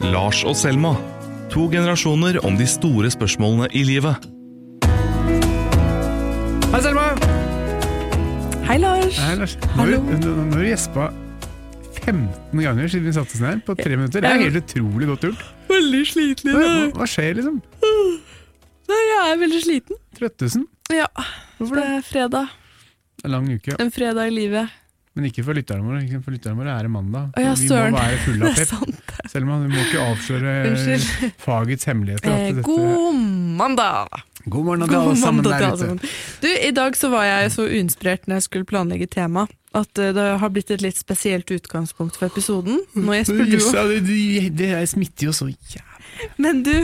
Lars og Selma. To generasjoner om de store spørsmålene i livet. Hei, Selma! Hei, Lars. Hei, Lars. Hallo. nå har du gjespa 15 ganger siden vi satte oss ned på tre minutter. Det er helt utrolig godt gjort. Veldig sliten i dag. hva skjer, liksom? Nei, Jeg er veldig sliten. Trøttesen? Ja, Hvorfor det det? er fredag. En lang uke. En fredag i livet. Men ikke for lytterne våre. Ikke For lytterne våre er det mandag. Å ja, vi må være fulle av pep. Selv om vi må ikke avsløre Unnskyld. fagets hemmeligheter. Eh, god mandag! God morgen til alle sammen der ute. Du, I dag så var jeg så uinspirert når jeg skulle planlegge tema, at eh, det har blitt et litt spesielt utgangspunkt for episoden. Nå jeg det, er smitter jo så jævlig. Men du,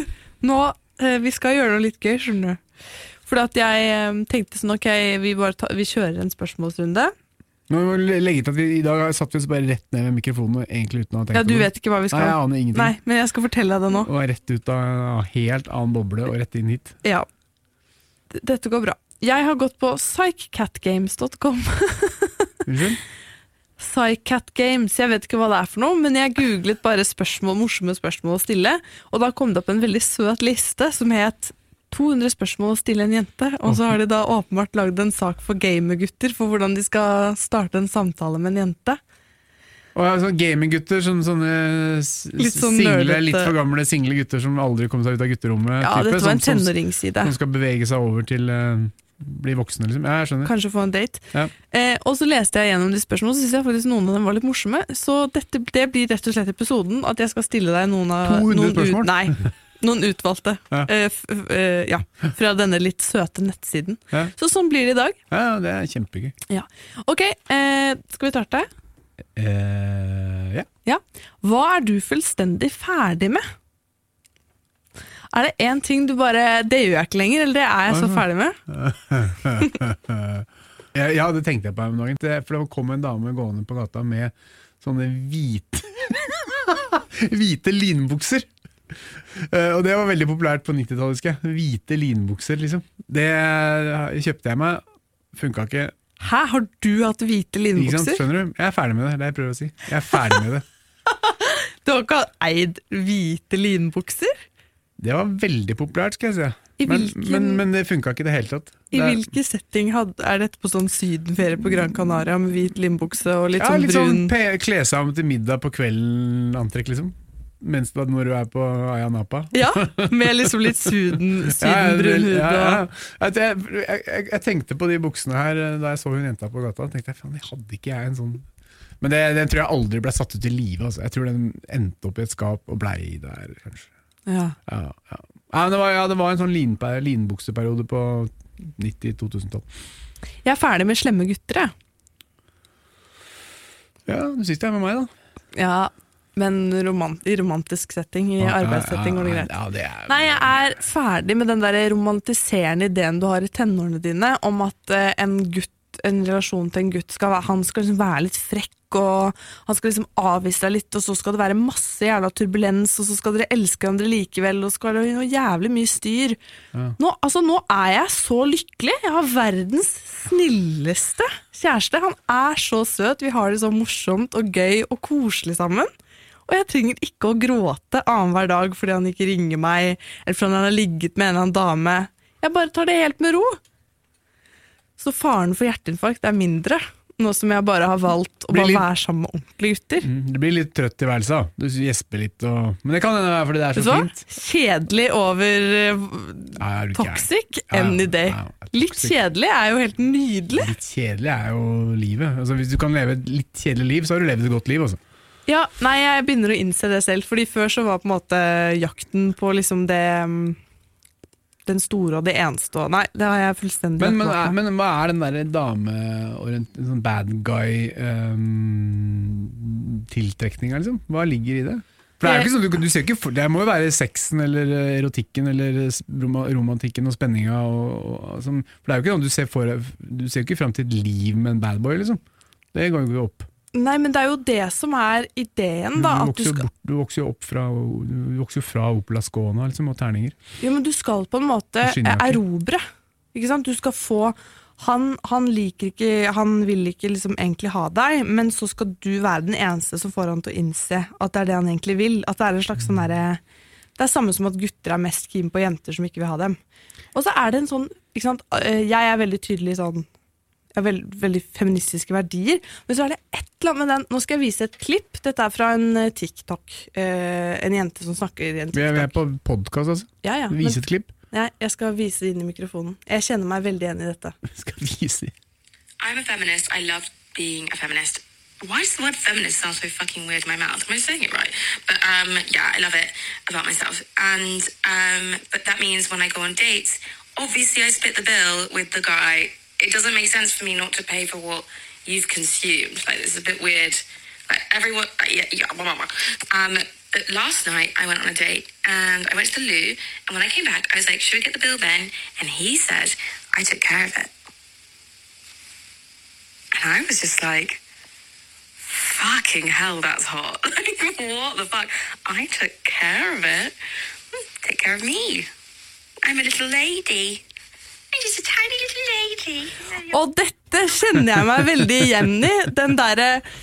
nå eh, Vi skal gjøre noe litt gøy, skjønner du. For at jeg eh, tenkte sånn, ok, vi, ta, vi kjører en spørsmålsrunde. Nå må vi legge til at vi, I dag satt vi oss bare rett ned med mikrofonen egentlig uten å ha tenkt Ja, Du vet ikke hva vi skal. Nei, jeg aner ingenting. Nei, men jeg skal fortelle deg det nå. Og er rett ut av en helt annen boble og rett inn hit. Ja. Dette går bra. Jeg har gått på psychcatgames.com. Unnskyld? Psycatgames, jeg vet ikke hva det er for noe, men jeg googlet bare spørsmål, morsomme spørsmål å stille, og da kom det opp en veldig søt liste som het 200 spørsmål å stille en jente, og så har de da åpenbart lagd en sak for gamergutter for hvordan de skal starte en samtale med en jente. Og sånn gaminggutter, sånn, sånne s- Litt sånn single, litt for gamle single gutter som aldri kom seg ut av gutterommet. Ja, type, dette var en som, som, tenåringsside. som skal bevege seg over til uh, bli voksne, liksom. Ja, jeg skjønner. Kanskje få en date. Ja. Eh, og så leste jeg gjennom de spørsmålene, så syns jeg faktisk noen av dem var litt morsomme. Så dette, det blir rett og slett episoden, at jeg skal stille deg noen av 200 noen spørsmål? nei, noen utvalgte. Ja. Eh, eh, ja, fra denne litt søte nettsiden. Ja. Så sånn blir det i dag. Ja, det er kjempegøy. Ok, eh, skal vi starte? Eh, ja. Hva er du fullstendig ferdig med? Er det én ting du bare Det gjør jeg ikke lenger, eller det er jeg så ferdig med? ja, ja, det tenkte jeg på her om dagen. For det kom en dame gående på gata med sånne hvite Hvite linbukser. Eh, og det var veldig populært på 90-tallet, husker jeg. Hvite linbukser, liksom. Det kjøpte jeg meg. Funka ikke. Hæ, har du hatt hvite linbukser? Skjønner du? Jeg er ferdig med det. Det er det jeg prøver å si. Jeg er ferdig med det. Du har ikke eid hvite linbukser? Det var veldig populært, skal jeg si. Men, men, men det funka ikke i det hele tatt. I Det hvilken setting had, er dette på sånn sydenferie på Gran Canaria med hvit limbukse og litt ja, sånn litt brun sånn pe- kle seg om til middag på kvelden-antrekk, liksom. Mens du, når du er på Aya Napa. Ja, med liksom litt Ja, ja, sydenbrun hud ja, og ja. Jeg, jeg, jeg, tenkte på de buksene her eh, da jeg så hun jenta på gata. tenkte jeg, faen, jeg hadde ikke jeg en sånn Men det, den tror jeg aldri ble satt ut i live. Altså. Jeg tror den endte opp i et skap og blei der, kanskje. ja. Ja, ja. Ja, det, var, ja, det var en sånn lin, linbukseperiode på 90-2012. Jeg er ferdig med slemme gutter, jeg. Ja, du sitter her med meg, da. Ja, men romant, i romantisk setting, i arbeidssetting går det greit. Ja, det er, Nei, jeg er ferdig med den der romantiserende ideen du har i tenårene dine, om at eh, en gutt, en relasjon til en gutt skal være, han skal liksom være litt frekk, og han skal liksom avvise deg litt, og så skal det være masse jævla turbulens, og så skal dere elske hverandre likevel, og så skal det være noe jævlig mye styr. Ja. Nå, altså, nå er jeg så lykkelig. Jeg har verdens snilleste kjæreste. Han er så søt, vi har det så morsomt og gøy og koselig sammen. Og jeg trenger ikke å gråte annenhver dag fordi han ikke ringer meg, eller fordi han har ligget med en eller annen dame. Jeg bare tar det helt med ro. Så faren for hjerteinfarkt er mindre, nå som jeg bare har valgt å bare litt- være sammen med ordentlige gutter. Mm, du blir litt trøtt i værelset. Du gjesper litt og Men det kan hende det er fordi det er så fint. Kjedelig over uh, toxic, ja, any day. ja, ja, Litt kjedelig er jo helt nydelig. Litt kjedelig er jo livet. Altså, hvis du kan leve et litt kjedelig liv, så har du levd et godt liv. Altså. Ja, nei, jeg begynner å innse det selv, fordi før så var på en måte jakten på liksom det mm, Den store og det eneste og Nei, det har jeg fullstendig Men, men, men hva er den derre dameorient... Sånn bad guy-tiltrekninga, liksom? Hva ligger i det? For det er jo ikke sånn, du, du ser ikke for, Det må jo være sexen eller erotikken eller romantikken og spenninga. Og, og, som, for det er jo ikke sånn du ser for Du ser jo ikke fram til et liv med en bad boy, liksom. Det går jo ikke opp. Nei, men det er jo det som er ideen, da. du, du vokser jo skal, bort, du vokser jo opp fra Du vokser fra Opel Ascona liksom, og terninger. Jo, men du skal på en måte erobre. Ikke sant? Du skal få han, han liker ikke Han vil ikke liksom egentlig ha deg, men så skal du være den eneste som får han til å innse at det er det han egentlig vil. At det er en slags sånn derre Det er samme som at gutter er mest keen på jenter som ikke vil ha dem. Og så er det en sånn ikke sant? eh, Jeg er veldig tydelig sånn veld, veldig feministiske verdier. Men så er det et eller annet med den Nå skal jeg vise et klipp. Dette er fra en eh, TikTok. Eh, en jente som snakker i en Vi er, vi er på podkast, altså. Ja, ja, men, Vise et klipp. ja, jeg skal vise det inn i mikrofonen. Jeg kjenner meg veldig igjen i dette. Skal vise I'm a feminist. I love being a feminist. Why does the word feminist sound so fucking weird in my mouth? Am I saying it right? But um, yeah, I love it about myself. And um, but that means when I go on dates, obviously I split the bill with the guy. It doesn't make sense for me not to pay for what you've consumed. Like is a bit weird. Like everyone, yeah, yeah, blah, blah, blah. Um, but last night I went on a date and I went to the loo. And when I came back, I was like, "Should we get the bill then?" And he said, "I took care of it." And I was just like, fucking hell, that's hot. like, what the fuck? I took care of it. Take care of me. I'm a little lady. I'm just a tiny little. Og dette kjenner jeg meg veldig igjen i.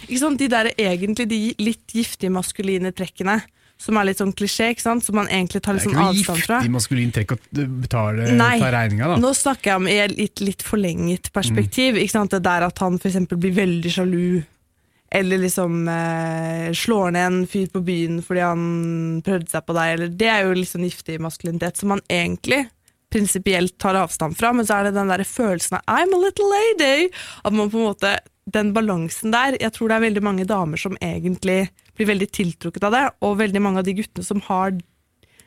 Ikke sant, de der egentlig de litt giftige maskuline trekkene. Som er litt sånn klisjé, ikke sant? som man egentlig tar Det litt er sånn ikke noe avstand fra. giftig maskulin trekk å betale Nei, ta regninga, da. nå snakker jeg om i et litt, litt forlenget perspektiv. Ikke sant? Det der at han for eksempel blir veldig sjalu, eller liksom eh, slår ned en fyr på byen fordi han prøvde seg på deg, eller det er jo litt sånn giftig maskulinitet som man egentlig prinsipielt tar avstand fra, men så er det den der følelsen av 'I'm a little lady'. At man på en måte, Den balansen der, jeg tror det er veldig mange damer som egentlig blir veldig tiltrukket av det, og veldig mange av de guttene som har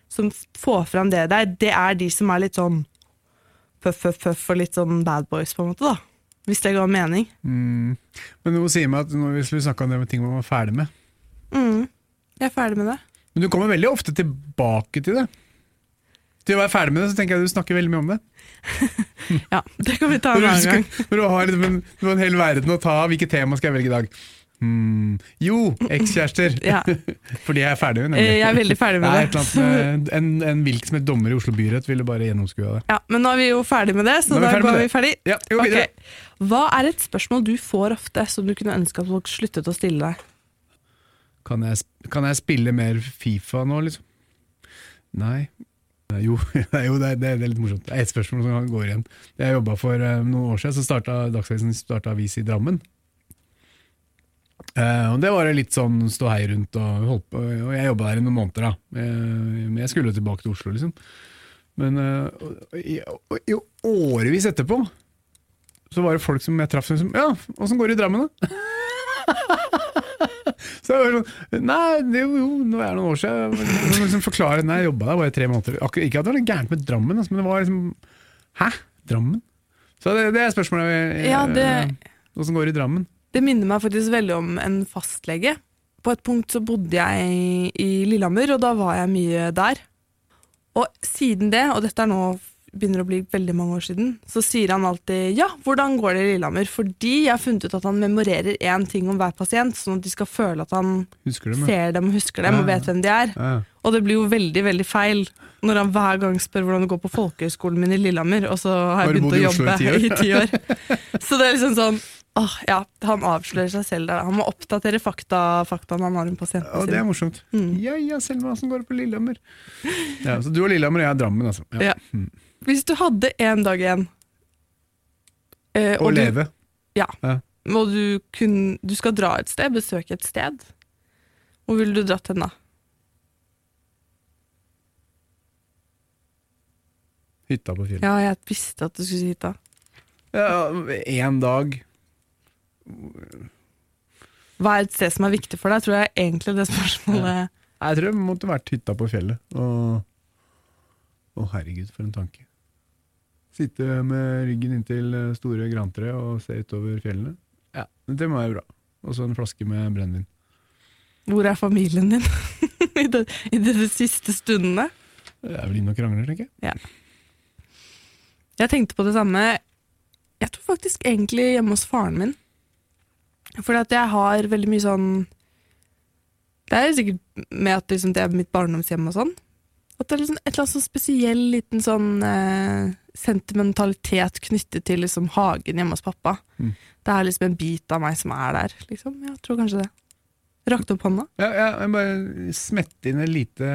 som får fram det der, det er de som er litt sånn puff, puff, puff og litt sånn bad boys, på en måte, da. Hvis det ga mening. Mm. Men noe sier meg at hvis vi snakka om det med ting man var ferdig med Mm. Jeg er ferdig med det. Men du kommer veldig ofte tilbake til det. Til å være ferdig med det, så tenker jeg du snakker veldig mye om det. Ja, det kan vi ta en annen gang. når du har liksom en, en hel verden å ta av, hvilket tema skal jeg velge i dag? Mm. Jo, ekskjærester! Ja. Fordi jeg er ferdig med Eh, det. Jeg er veldig ferdig Det med det. med en, en hvilken som helst dommer i Oslo byrett ville bare gjennomskua det. Ja, Men nå er vi jo ferdig med det, så da går vi ferdig. Ja, jo, videre. Ok. Hva er et spørsmål du får ofte, som du kunne ønske at folk sluttet å stille deg? Kan jeg, kan jeg spille mer Fifa nå, liksom? Nei. Nei, Jo, jo det, det er litt morsomt. Det er ett spørsmål som går igjen. Jeg jobba for eh, noen år siden, så starta Dagsavisen avis i Drammen. Eh, og Det var litt sånn stå hei rundt, og, holdt på, og jeg jobba der i noen måneder. da. Eh, men jeg skulle tilbake til Oslo, liksom. Men eh, og, i, i årevis etterpå så var det folk som jeg traff som Ja, åssen går det i Drammen, da? Så jeg var sånn Nei, det, er jo, nå er det noen år siden. Jeg må liksom forklare Nei, jeg jobba der bare i tre måneder. Akkur ikke at det var noe gærent med Drammen, altså, men det var liksom Hæ? Drammen? Så det, det er spørsmålet. Jeg, Ja, det- Åssen går det i Drammen? Det minner meg faktisk veldig om en fastlege. På et punkt så bodde jeg i Lillehammer, og da var jeg mye der. Og siden det, og dette er nå begynner å bli veldig mange år siden, så sier han alltid 'ja, hvordan går det i Lillehammer?' Fordi jeg har funnet ut at han memorerer én ting om hver pasient, sånn at de skal føle at han dem, ser dem og husker dem Ja, og vet hvem de er. Ja. Og det blir jo veldig veldig feil når han hver gang spør hvordan det går på folkehøyskolen min i Lillehammer, og så har jeg begynt å jobbe i ti år. Så det er liksom sånn åh, ja, Han avslører seg selv der. Han må oppdatere fakta, faktaene han har om pasientene Ja, det er morsomt. Mm. Ja ja, Selma, åssen går det på Lillehammer? Ja, så du og Lillehammer, og jeg er Drammen, altså. Ja. Ja. Hvis du hadde én dag igjen eh, leve du- ja. og du, kun, du skal dra et sted, besøke et sted, hvor ville du dratt hen da? Hytta på fjellet. Ja, jeg visste at du skulle si hytta. Ja, Én dag. Hva er et sted som er viktig for deg? Tror jeg egentlig det spørsmålet Jeg tror det måtte vært hytta på fjellet. Og Å, herregud, for en tanke. Sitte med ryggen inntil store grantre og se utover fjellene. Ja, Det må være bra. Og så en flaske med brennevin. Hvor er familien din i, det, i de, de siste stundene? Det er vel inne og krangler, tenker jeg. Jeg tenkte på det samme. Jeg tror faktisk egentlig hjemme hos faren min. Fordi at jeg har veldig mye sånn Det er sikkert med at liksom det er mitt barndomshjem og sånn. At det er liksom et eller annet sånn spesiell liten sånn eh, sentimentalitet knyttet til liksom hagen hjemme hos pappa. Mm. Det er liksom en bit av meg som er der, liksom. Jeg tror kanskje det. Rakte opp hånda. Ja, ja, jeg bare smette inn et lite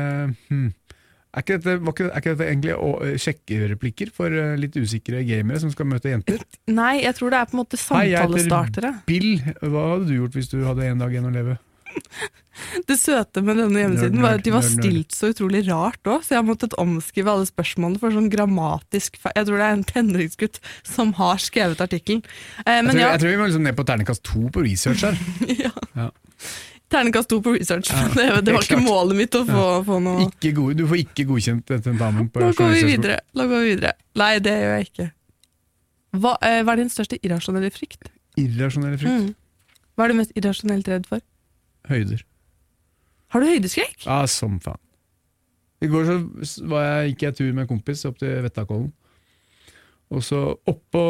hmm. Er, ikke dette, ikke, er ikke dette egentlig å, sjekke sjekkereplikker for eh, litt usikre gamere som skal møte jenter? Nei, jeg tror det er på en måte Hei, jeg heter. Bill, hva hadde du gjort hvis du hadde en dag igjen å leve? Det søte med denne hjemmesiden Nerd, var at de var nerd, nerd. stilt så utrolig rart òg, så jeg har måttet omskrive alle spørsmålene for sånn grammatisk feil. Jeg tror det er en tenåringsgutt som har skrevet artikkelen. Eh, Jeg tror, ja, jeg tror vi må liksom ned på terningkast to på research her. ja. Ja. Terningkast to på research. Ja, det, det var ikke klart. målet mitt å få, få noe Ikke god, du får ikke godkjent tentamen på Nå går vi videre. Nå går vi videre. Nei, det gjør jeg ikke. Hva, eh, hva er din største irrasjonelle frykt? Irrasjonelle frykt. Mm. Hva er du mest irrasjonelt redd for? Høyder. Har du høydeskrekk? Ja, som faen. I går så var jeg, gikk jeg tur med en kompis opp til Vettakollen. Og så oppå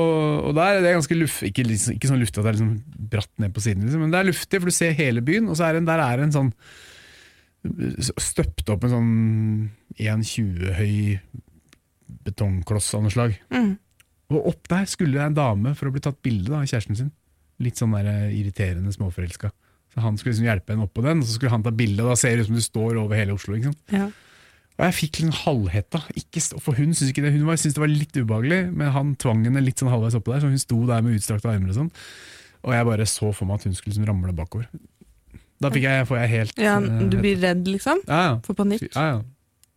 Og der er det ganske luft, ikke, liksom- ikke sånn luftig at det er liksom bratt ned på siden, liksom, men det er luftig, for du ser hele byen, og så er det, der er en sånn Støpt opp en sånn 1,20 høy betongkloss av noe slag. Mm. Og opp der skulle det en dame for å bli tatt bilde av kjæresten sin. Litt sånn der eh, irriterende småforelska. Så Han skulle liksom hjelpe henne opp på den, og så skulle han ta bilde. Da ser det ut som du står over hele Oslo. ikke sant? Ja. Og jeg fikk en halvhetta. Ikke For hun syntes det, hun var- syntes det var litt ubehagelig, men han tvang henne litt sånn halvveis oppå der, så hun sto der med utstrakte armer og sånn. Og jeg bare så for meg at hun skulle liksom ramle bakover. Da fikk jeg, får jeg helt ja, eh, du blir redd, liksom? ja, ja. Får panikk? Ja, ja.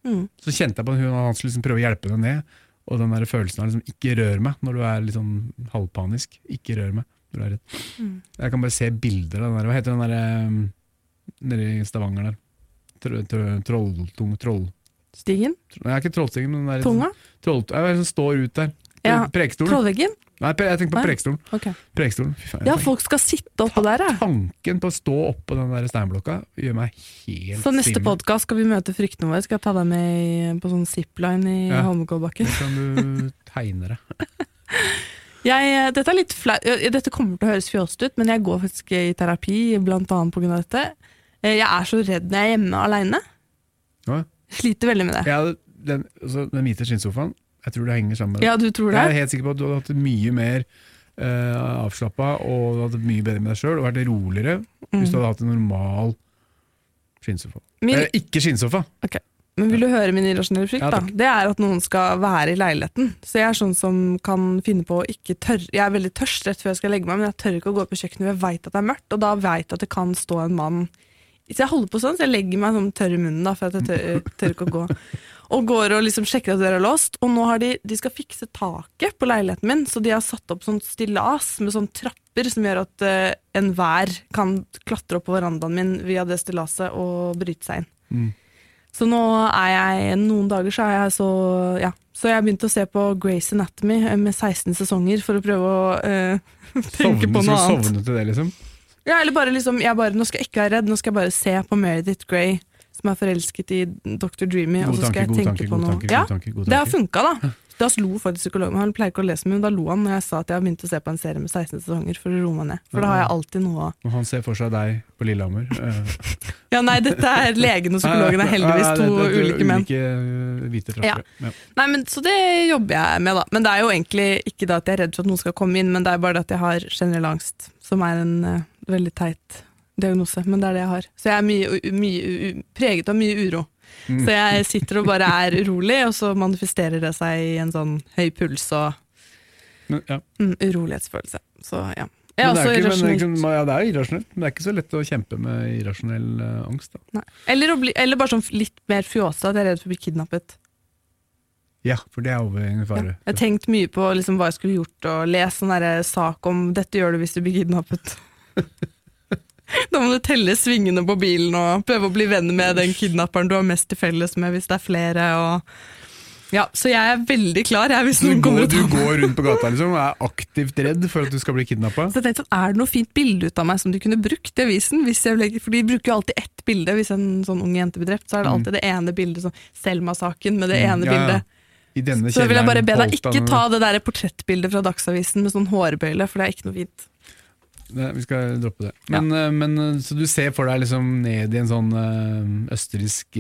Mm. Så kjente jeg på at hun han skulle liksom prøve å hjelpe henne ned, og den der følelsen av liksom ikke rør meg når du er litt sånn halvpanisk. Ikke rør meg når du er redd. Mm. Jeg kan bare se bilder av den der, hva heter den der um, nede i Stavanger der? Trolltung... Troll, troll, troll... Stigen? Nei, ikke Trollstigen, men den der Tunga? Troll, ja, som står ut der. Ja. Prekestolen. Trollveggen? Nei, jeg tenker på. Prekestolen. Ok. Prekestolen. Faen. Ja, folk skal sitte oppå der, ja. Tanken på å stå oppå den der steinblokka gjør meg helt Så neste podkast skal vi møte fryktene våre. Skal jeg ta deg med på sånn zipline i Ja. Holmenkollbakken? Så kan du tegne deg. Jeg, eh, dette er litt flau Dette kommer til å høres fjåsete ut, men jeg går faktisk i terapi blant annet av dette. Eh, Jeg er så redd når jeg er hjemme aleine. Ja. Sliter veldig med det. Ja, den, altså, den hvite skinnsofaen, jeg tror det henger sammen med det. Ja, du tror det? Jeg er helt sikker på at du hadde hatt det mye mer uh, avslappa og du hadde hatt det mye bedre med deg sjøl og vært roligere hvis du Mm. hadde hatt en normal skinnsofa. Min, Eh, ikke skinnsofa! men vil du høre min irrasjonelle frykt? Ja, da? Det er at noen skal være i leiligheten. Så jeg er sånn som kan finne på å ikke tørre Jeg er veldig tørst rett før jeg skal legge meg, men jeg tør ikke å gå på kjøkkenet, jeg veit at det er mørkt, og da veit jeg at det kan stå en mann Så jeg holder på sånn, så jeg legger meg sånn tørr i munnen, da, for at jeg tør, tør ikke å gå. Og går og liksom sjekker at døra er låst. Og nå har de, de skal fikse taket på leiligheten min, så de har satt opp sånn stillas med sånn trapper som gjør at uh, enhver kan klatre opp på verandaen min via det stillaset og bryte seg inn. Mm. Så nå er jeg Noen dager så er jeg så Ja. Så jeg begynte å se på Grace Anatomy eh, med 16 sesonger for å prøve å uh, tenke Sovne, på noe annet. sovne til det, liksom. Ja, eller bare liksom bare, Nå skal jeg ikke være redd, nå skal jeg bare se på Meredith Grey, som er forelsket i Dr. Dreamy, og så skal tanke, jeg tenke tanke, på god noe. tanke. ja, god god det har funka, da. Da lo faktisk psykologen. Han pleier ikke å lese med, men da lo han når jeg sa at jeg har begynt å se på en serie med 16 sesonger for å roe meg ned. For da har jeg alltid noe å han ser for seg deg på Lillehammer. eh, Ja, nei, dette er legen og psykologen er heldigvis to det- det er ulike menn. Ulike øh, hvite Ja. Ja. Nei, men Så det jobber jeg med, da. Men det er jo egentlig ikke da at jeg er redd for at noen skal komme inn, men det er bare det at jeg har generell angst, som er en eh, veldig teit diagnose. Men det er det jeg har. Så jeg er mye, mye preget av mye uro. Mm. Så jeg sitter og bare er urolig, og så manifesterer det seg i en sånn høy puls og ja. mm, urolighetsfølelse. Så ja. Jeg er det, også er ikke, men, er ja, det er irrasjonelt, men det er ikke så lett å kjempe med irrasjonell uh, angst. Eller, bli, eller bare sånn litt mer fjåsa, at jeg er redd for å bli kidnappet. Ja, for det er overhengende Ja. Jeg har tenkt mye på liksom, hva jeg skulle gjort, og lest sånn sak om 'dette gjør du hvis du blir kidnappet'. da må du telle svingene på bilen og prøve å bli venn med den kidnapperen du har mest til felles med, hvis det er flere. Ja, så jeg er veldig klar jeg, hvis Du, noen kommer går, du går rundt på gata liksom, og er aktivt redd for at du skal bli kidnappa? Så jeg tenkte sånn, Er det noe fint bilde ut av meg som de kunne brukt i avisen? Ble, for De bruker jo alltid ett bilde hvis en sånn ung jente blir drept. Så er det Mm. alltid det ene bildet, sånn Selma-saken med det Mm, ene ja, bildet. Så vil jeg bare be deg ikke ta det der portrettbildet fra Dagsavisen med sånn hårbøyle, for det er ikke noe fint. Nei, vi skal droppe det. Men, ja. men øh, Så du ser for deg liksom ned i en sånn øh, østerriksk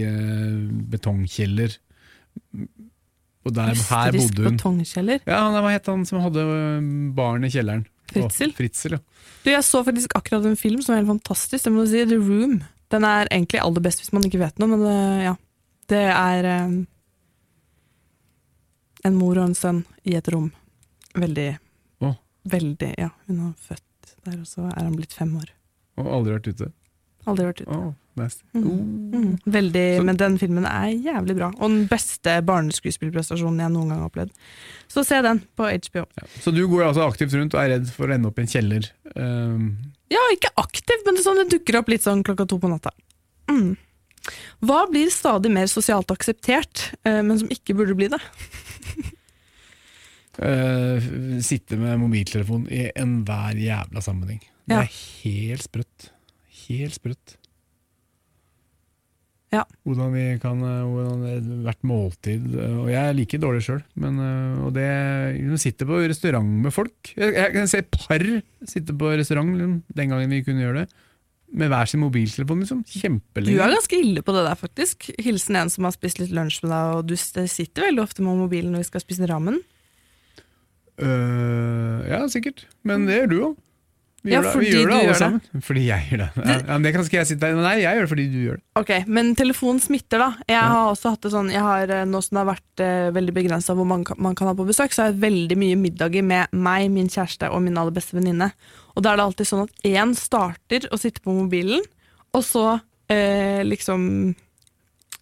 betongkjeller Og der, her bodde hun. betongkjeller. Ja, han, Hva het han som hadde barn i kjelleren? Fritzel. Å, Fritzel, ja. Du, jeg så faktisk akkurat en film som er helt fantastisk. Det må du si, The Room. Den er egentlig aller best hvis man ikke vet noe, men det, ja. Det er um, en mor og en sønn i et rom. Veldig oh. Veldig Ja, hun har født der, og så er han blitt fem år. Og aldri vært ute. Aldri vært ute. Oh, nice. Mm. Veldig, Så- men den filmen er jævlig bra. Og den beste barneskuespillprestasjonen jeg noen gang har opplevd. Så se den på HBO. Ja. Så du går altså aktivt rundt og er redd for å ende opp i en kjeller. Um, Ja, ikke aktiv, men det, sånn, det dukker opp litt sånn klokka to på natta. Mm. Hva blir stadig mer sosialt akseptert, eh, men som ikke burde bli det? uh, sitte med mobiltelefon i enhver jævla sammenheng. Det er helt sprøtt. Helt sprøtt. Ja. Hvordan vi kan uh, hvordan det, Hvert måltid uh, Og jeg er like dårlig sjøl, men og det Hun sitter på restaurant med folk. Jeg, jeg kan se par sitte på restaurant liksom, den gangen vi kunne gjøre det. Med hver sin mobiltelefon, liksom. Du er ganske ille på det der, faktisk. Hilsen en som har spist litt lunsj med deg, og du sitter veldig ofte med mobilen når vi skal spise ramen. Øh, ja, sikkert. Men det gjør du òg. Vi, Ja, gjør det- fordi vi gjør det alle gjør det. Fordi jeg gjør det. Ja, det kan ikke jeg sitte der. Nei, jeg gjør det fordi du gjør det. Ok, Men telefonen smitter, da. Jeg har også hatt det sånn jeg har, eh, Nå som det har vært uh, veldig begrensa hvor man kan, man kan ha på besøk, så har jeg veldig mye middager med meg, min kjæreste og min aller beste venninne. Og da er det alltid sånn at én starter å sitte på mobilen, og så uh, liksom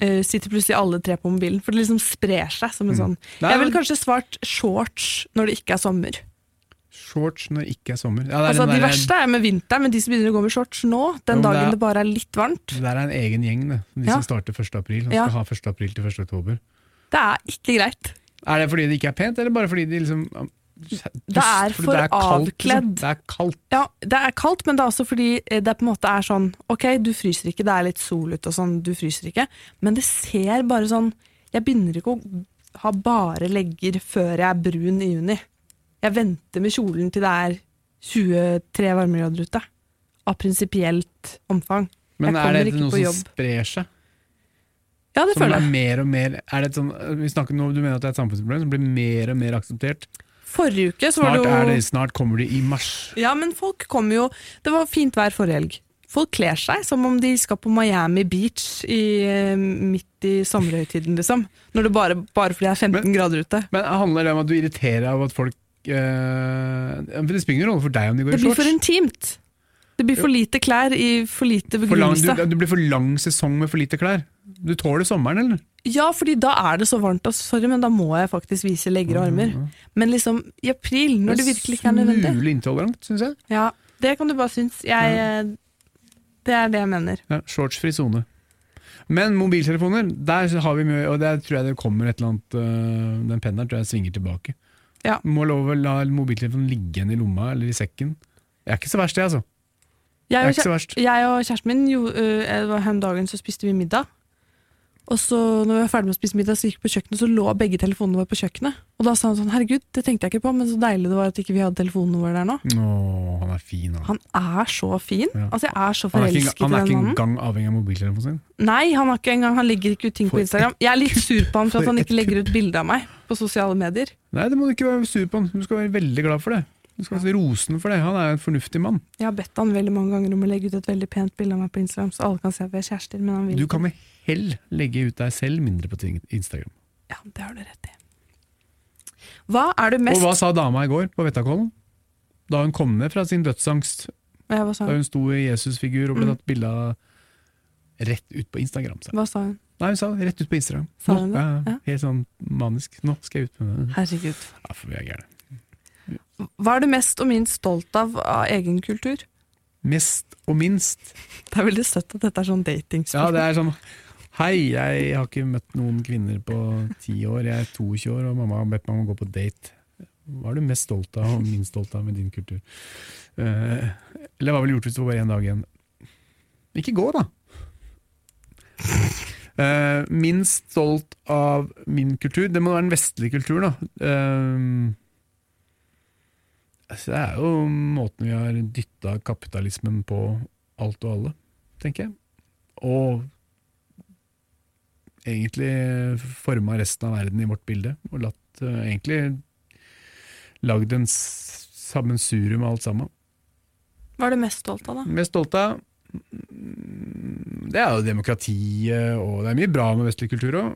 eh, sitter plutselig alle tre på mobilen. For det liksom sprer seg som en sånn Nei, Jeg ville kanskje svart shorts når det ikke er sommer. Shorts når det ikke er sommer. Ja, det, er Altså De der- verste er med vinteren, men de som begynner å gå med shorts nå, den jo, dagen det er- det bare er litt varmt, det der er en egen gjeng, det. De Ja. som starter 1. april og Ja. skal ha 1. april til 1. oktober. det er ikke greit. Er det fordi det ikke er pent, eller bare fordi de liksom Det er for det er kaldt, avkledd. Liksom. Det er kaldt. Ja, det er kaldt, men det er også fordi eh, det på en måte er sånn Ok, du fryser ikke, det er litt sol ute og sånn, du fryser ikke, men det ser bare sånn Jeg begynner ikke å ha bare legger før jeg er brun i juni. Jeg venter med kjolen til det er 23 varmegrader ute. Av prinsipielt omfang. Men er det noe som sprer seg? Ja, det Som føler er jeg. mer og mer Er det sånn, vi snakker nå, Du mener at det er et samfunnsproblem som blir mer og mer akseptert? Forrige uke så var Snart, det er det, snart kommer de i mars. Ja, men folk kommer jo Det var fint vær forrige helg. Folk kler seg som om de skal på Miami Beach i, eh, midt i sommerhøytiden, liksom. Når det bare, bare fordi det er 15 Men- grader ute. Men handler det om at du irriterer av at folk øh, Det spiller ingen rolle for deg om de går i shorts. Det blir for intimt. Det blir for lite klær i for lite For lang, begrunnelse. du, det blir for lang sesong med for lite klær. Du tåler sommeren, eller? Ja, fordi da er det så varmt. Og sorry, men da må jeg faktisk vise legger og armer. Men liksom i april, når det virkelig ikke er nødvendig. Smule intolerant, syns jeg. Ja, Det kan du bare synes. Jeg, ja. det er det jeg mener. Ja, Shortsfri sone. Men mobiltelefoner, der har vi mye, og der tror jeg det kommer et eller annet øh, Den pennen der tror jeg svinger tilbake. Ja. Må lov å la mobiltelefonen ligge igjen i lomma eller i sekken. Det er ikke så verst, det, altså. Jeg og, ikke kjæ- jeg og kjæresten min jo, uh, her om dagen så spiste vi middag. Og så når vi var ferdig med å spise middag, så gikk vi på kjøkkenet, så lå begge telefonene våre på kjøkkenet. Og da sa han sånn, herregud, det tenkte jeg ikke på, men så deilig det var at ikke vi hadde telefonene våre der nå. Åh, han er fin, han. Han er så fin. Ja. Altså, jeg er så forelsket i den forelsket han er ikke engang avhengig av mobiltelefonen sin. Nei, han, har ikke engang, han legger ikke ut ting For på Instagram. Jeg er litt sur på han for for at han ikke legger ut bilde av meg på sosiale medier. Nei, det må du ikke være sur på han. Du skal være veldig glad for det. Du skal rose han for det. Han er en fornuftig mann. Jeg har bedt han veldig mange ganger om å legge ut et veldig pent bilde av meg på Instagram, så alle kan se at vi er kjærester, men han vil Du kan med hell legge ut deg selv mindre på Instagram. Ja, det har du rett i. Hva er du Og hva sa dama i går på Vettakollen? Da hun kom ned fra sin dødsangst, Ja, da hun? sto i Jesusfigur og ble Mm. tatt bilde av rett ut på Instagram. Så. Hva sa hun? Nei, hun sa rett ut på Instagram. Nå, det? ja, ja, Ja. Helt sånn manisk. Nå skal jeg ut med det. Herregud. Ja, for vi er gærne. Hva er du mest og minst stolt av av egen kultur? Mest og minst. Det er veldig søtt at dette er sånn Ja, det er sånn Hei, jeg har ikke møtt noen kvinner på ti år. Jeg er 22 år, og mamma har bedt meg om å gå på date. Hva er du mest stolt av og minst stolt av med din kultur? Uh, eller hva ville du gjort hvis det var bare én dag igjen? Ikke gå, da! Uh, minst stolt av min kultur? Det må være den vestlige kulturen, da. Eh, altså, det er jo måten vi har dytta kapitalismen på alt og alle, tenker jeg. Og egentlig forma resten av verden i vårt bilde. Og latt uh, egentlig lagd en sammensurium av alt sammen. Hva er du mest stolt av, da? Mest stolt av mm, det er jo demokratiet, og det er mye bra med vestlig kultur òg.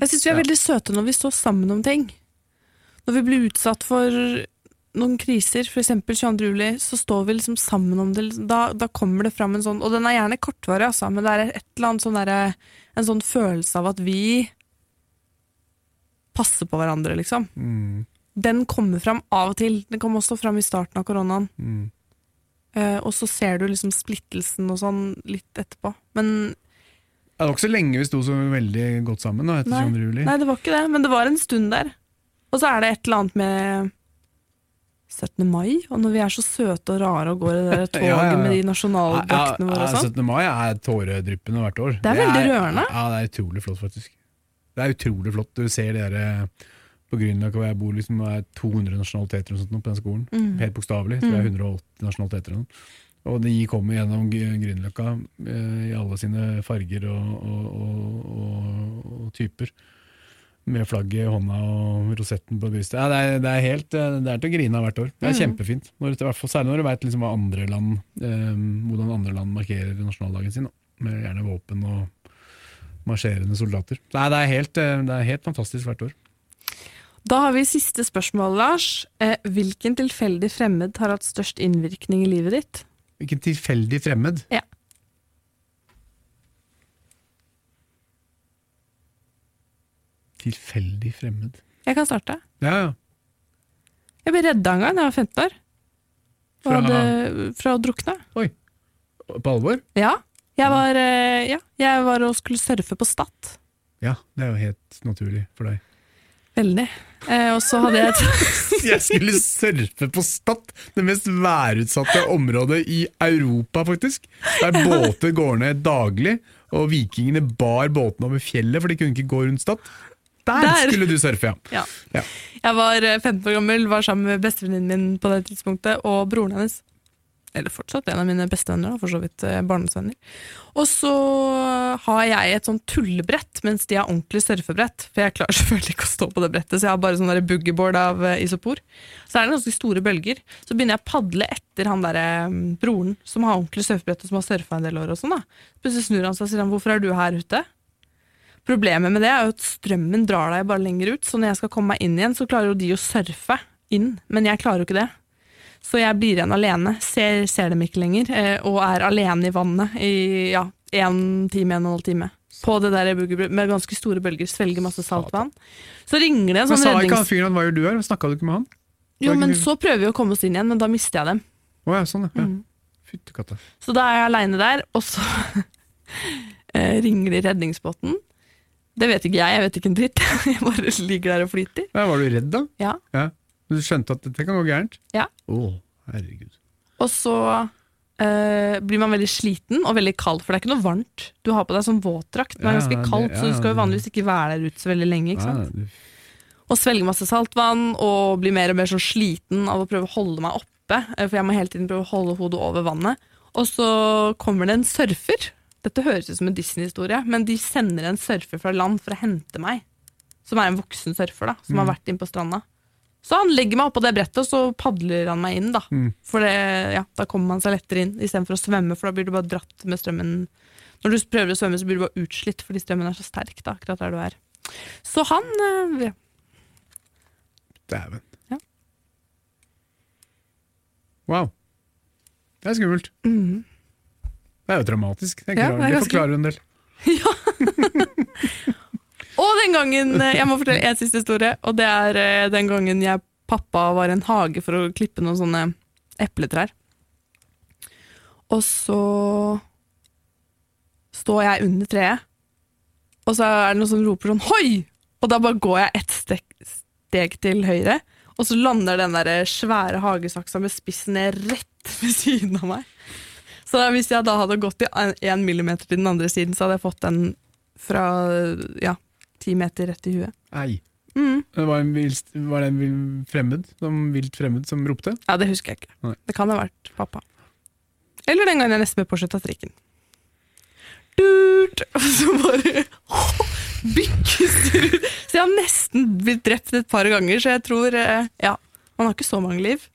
Jeg syns vi er Ja. veldig søte når vi står sammen om ting. Når vi blir utsatt for noen kriser, f.eks. 22. juli, så står vi liksom sammen om det. Da, da kommer det fram en sånn Og den er gjerne kortvarig, altså, men det er et eller annet sånn der, En sånn følelse av at vi passer på hverandre, liksom. Mm, Den kommer fram av og til. Den kom også fram i starten av koronaen. mm. Uh, og så ser du liksom splittelsen og sånn litt etterpå. Men Det var ikke så lenge vi sto så veldig godt sammen da, etter 22. juli. Nei, det var ikke det, men det var en stund der. Og så er det et eller annet med 17. mai, og når vi er så søte og rare og går i det toget Ja, ja, ja. med de nasjonaldraktene våre og sånn. 17. mai er tåredryppende hvert år. Det er veldig rørende. Ja, det er utrolig flott, faktisk. Det er utrolig flott. Du ser det der eh, på Grünerløkka hvor jeg bor, liksom, det er 200 nasjonaliteter og sånt på den skolen. Mm. Helt bokstavelig. Det er 180 nasjonaliteter. og. Og de kommer gjennom Gr- Grünerløkka eh, i alle sine farger og, og, og typer. Med flagget i hånda og rosetten på brystet. Ja, det, er, det er helt eh, Det er til å grine av hvert år. Det er Mm. kjempefint. Når, hvert fall Særlig når du veit liksom hva andre land, eh, hvordan andre land markerer nasjonaldagen sin. Da. Med gjerne våpen og marsjerende soldater. Nei, det er helt, eh, det er helt fantastisk hvert år. Da har vi siste spørsmål, Lars. Eh, hvilken tilfeldig fremmed har hatt størst innvirkning i livet ditt? Hvilken tilfeldig fremmed. Ja. Tilfeldig fremmed. Jeg kan starte. Ja, ja. Jeg ble redda en gang da jeg var 15 år. Fra- hadde, fra å drukne. På alvor? Ja. Jeg var, eh, ja, jeg var og skulle surfe på Stad. Ja, det er jo helt naturlig for deg. Veldig. Eh, og så hadde jeg et Jeg skulle surfe på Stad, det mest værutsatte området i Europa, faktisk. Der båter går ned daglig, og vikingene bar båtene over fjellet, for de kunne ikke gå rundt Stad. Der, Der. skulle du surfe, ja. Ja. Jeg var eh, 15 år gammel, var sammen med bestevenninnen min på det tidspunktet, og broren hennes. Eller fortsatt en av mine bestevenner, for så vidt eh, barndomsvenner. Og så har jeg et sånn tullebrett, mens de har ordentlig surfebrett. For jeg klarer selvfølgelig ikke å stå på det brettet, så jeg har bare sånn boogieboard av eh, isopor. Så er det ganske store bølger. Så begynner jeg å padle etter han derre mm, broren som har ordentlig surfebrett og som har surfa en del år og sånn. da. Plutselig snur han seg og sier han, 'hvorfor er du her ute'? Problemet med det er jo at strømmen drar deg bare lenger ut, så når jeg skal komme meg inn igjen, så klarer jo de å surfe inn, men jeg klarer jo ikke det. Så jeg blir igjen alene, ser, ser dem ikke lenger, eh, og er alene i vannet i ja, en time, en og en halv time. På det der boogie- med ganske store bølger, svelger masse saltvann. Så ringer det en Men sånn sa ikke han fyren hva gjør du her? Snakka du ikke med han? Jo, men så prøver vi å komme oss inn igjen, men da mister jeg dem. Oh, ja, sånn, ja. Mm. Fytti katta. Så da er jeg aleine der, og så eh, ringer de redningsbåten. Det vet ikke jeg, jeg vet ikke en dritt. Jeg bare ligger der og flyter. Ja, var du redd, da? Ja. Du skjønte at dette kan gå gærent? Ja. Å, herregud. Og så eh, blir man veldig sliten og veldig kald, for det er ikke noe varmt. Du har på deg sånn våtdrakt, det er Ja, ganske ja, så du skal jo vanligvis ikke være der ute så veldig lenge. ikke sant? Ja, du, Og svelge masse saltvann og bli mer og mer sånn sliten av å prøve å holde meg oppe, eh, for jeg må hele tiden prøve å holde hodet over vannet. Og så kommer det en surfer. Dette høres ut som en Disney-historie, men de sender en surfer fra land for å hente meg. Som er en voksen surfer, da, som har vært inne på stranda. Så han legger meg oppå det brettet, og så padler han meg inn, da. Mm. For det, ja, da kommer man seg lettere inn, istedenfor å svømme, for da blir du bare dratt med strømmen. Når du prøver å svømme, så blir du bare utslitt, fordi strømmen er så sterk da, akkurat der du er. Så han eh, ja, Dæven. Ja. Wow. Det er skummelt. Mhm. Det er jo dramatisk. Det, er Ja, det er ganske- forklarer en del. Ja. Og den gangen eh, Jeg må fortelle en siste historie. Og det er eh, den gangen jeg pappa var i en hage for å klippe noen sånne epletrær. Og så står jeg under treet, og så er det noen som roper sånn 'hoi!' Og da bare går jeg ett steg, steg til høyre, og så lander den der svære hagesaksa med spissen ned rett ved siden av meg. Så hvis jeg da hadde gått i én millimeter til den andre siden, så hadde jeg fått den fra ja, ti meter rett i huet. Ei. Mm. Var, en vilt, var det en fremmed, som vilt fremmed som ropte? Ja, det husker jeg ikke. Nei. Det kan ha vært pappa. Eller den gangen jeg nesten ble påkjørt av trikken. Durt! Og så bare bykkes det ut. Så jeg har nesten blitt drept et par ganger, så jeg tror eh, Ja, man har ikke så mange liv.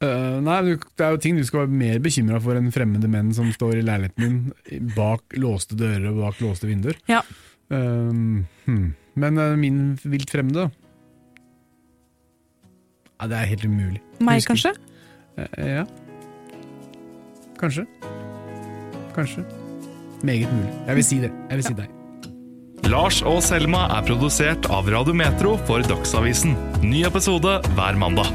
Eh, nei, du- det er jo ting du skal være mer bekymra for enn fremmede menn som står i leiligheten din bak låste dører og bak låste vinduer. Ja. Uh, hmm. Men uh, min vilt fremmede ja, Det er helt umulig. Meg, Husker- kanskje? Eh, ja. Kanskje. Kanskje. Meget mulig. Jeg vil si det. Jeg vil si deg. Lars og Selma er produsert av Radio Metro for Dagsavisen. Ny episode hver mandag.